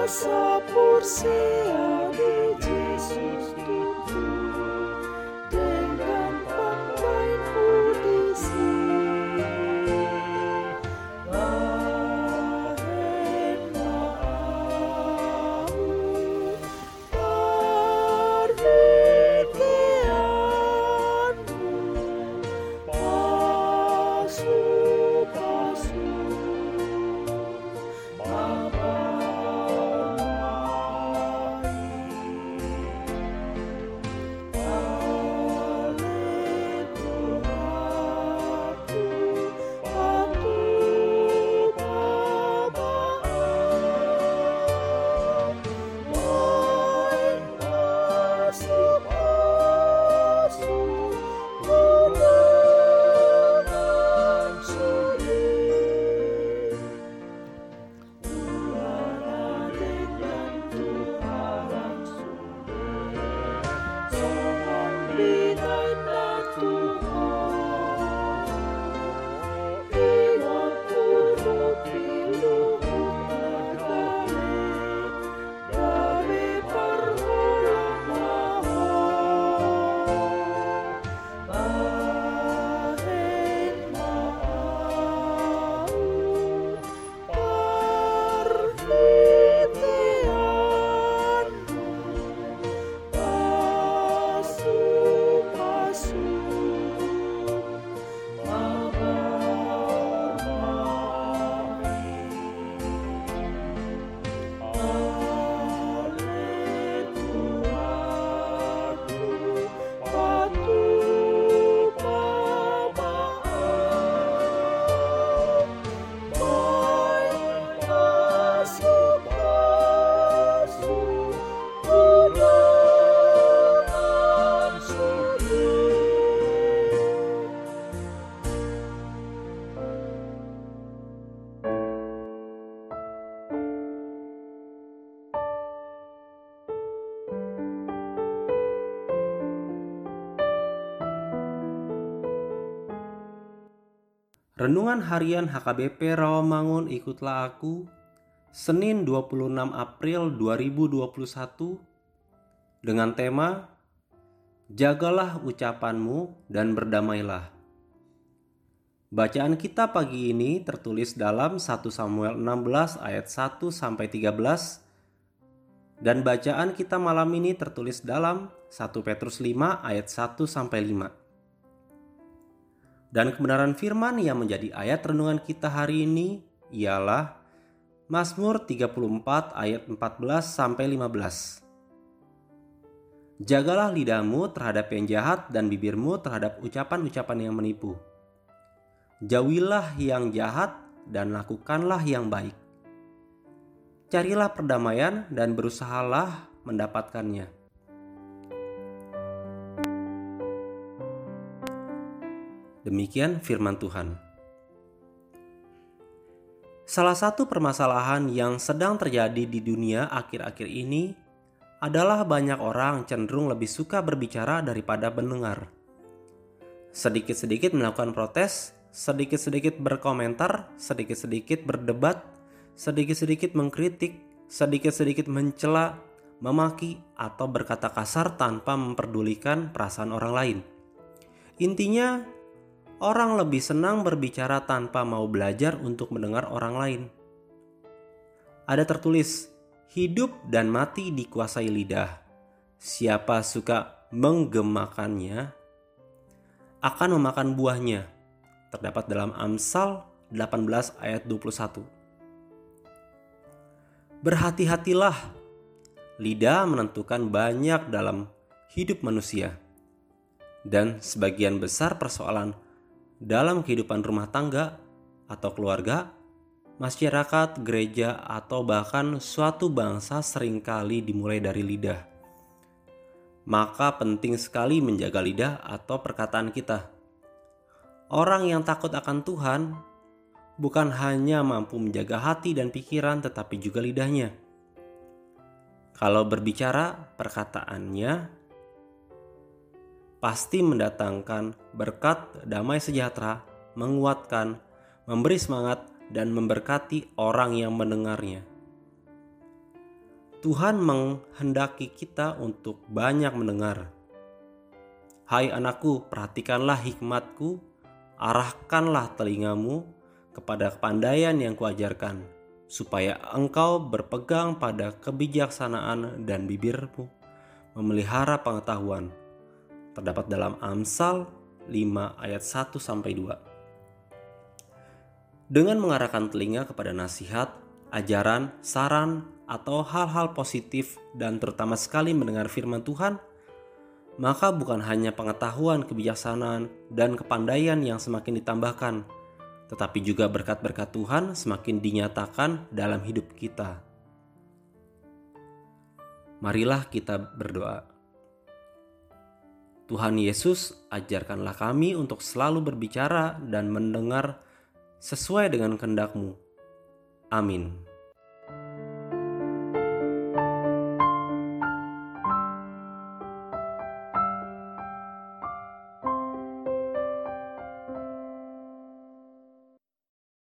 Asa porsia di Yesus tubuh Renungan Harian HKBP Rawamangun Ikutlah Aku Senin 26 April 2021 dengan tema Jagalah ucapanmu dan berdamailah. Bacaan kita pagi ini tertulis dalam 1 Samuel 16 ayat 1 sampai 13 dan bacaan kita malam ini tertulis dalam 1 Petrus 5 ayat 1 sampai 5. Dan kebenaran firman yang menjadi ayat renungan kita hari ini ialah Mazmur 34 ayat 14 sampai 15. Jagalah lidahmu terhadap yang jahat dan bibirmu terhadap ucapan-ucapan yang menipu. Jauhilah yang jahat dan lakukanlah yang baik. Carilah perdamaian dan berusahalah mendapatkannya. Demikian firman Tuhan. Salah satu permasalahan yang sedang terjadi di dunia akhir-akhir ini adalah banyak orang cenderung lebih suka berbicara daripada mendengar. Sedikit-sedikit melakukan protes, sedikit-sedikit berkomentar, sedikit-sedikit berdebat, sedikit-sedikit mengkritik, sedikit-sedikit mencela, memaki, atau berkata kasar tanpa memperdulikan perasaan orang lain. Intinya, orang lebih senang berbicara tanpa mau belajar untuk mendengar orang lain. Ada tertulis, hidup dan mati dikuasai lidah. Siapa suka menggemakannya akan memakan buahnya. Terdapat dalam Amsal 18 ayat 21. Berhati-hatilah. Lidah menentukan banyak dalam hidup manusia. Dan sebagian besar persoalan dalam kehidupan rumah tangga atau keluarga, masyarakat, gereja, atau bahkan suatu bangsa sering kali dimulai dari lidah. Maka penting sekali menjaga lidah atau perkataan kita. Orang yang takut akan Tuhan bukan hanya mampu menjaga hati dan pikiran, tetapi juga lidahnya. Kalau berbicara, perkataannya pasti mendatangkan berkat damai sejahtera, menguatkan, memberi semangat, dan memberkati orang yang mendengarnya. Tuhan menghendaki kita untuk banyak mendengar. Hai anakku, perhatikanlah hikmatku, arahkanlah telingamu kepada kepandaian yang kuajarkan, supaya engkau berpegang pada kebijaksanaan dan bibirmu memelihara pengetahuan terdapat dalam Amsal 5 ayat 1 sampai 2. Dengan mengarahkan telinga kepada nasihat, ajaran, saran, atau hal-hal positif dan terutama sekali mendengar firman Tuhan, maka bukan hanya pengetahuan, kebijaksanaan, dan kepandaian yang semakin ditambahkan, tetapi juga berkat-berkat Tuhan semakin dinyatakan dalam hidup kita. Marilah kita berdoa. Tuhan Yesus, ajarkanlah kami untuk selalu berbicara dan mendengar sesuai dengan kehendak-Mu. Amin.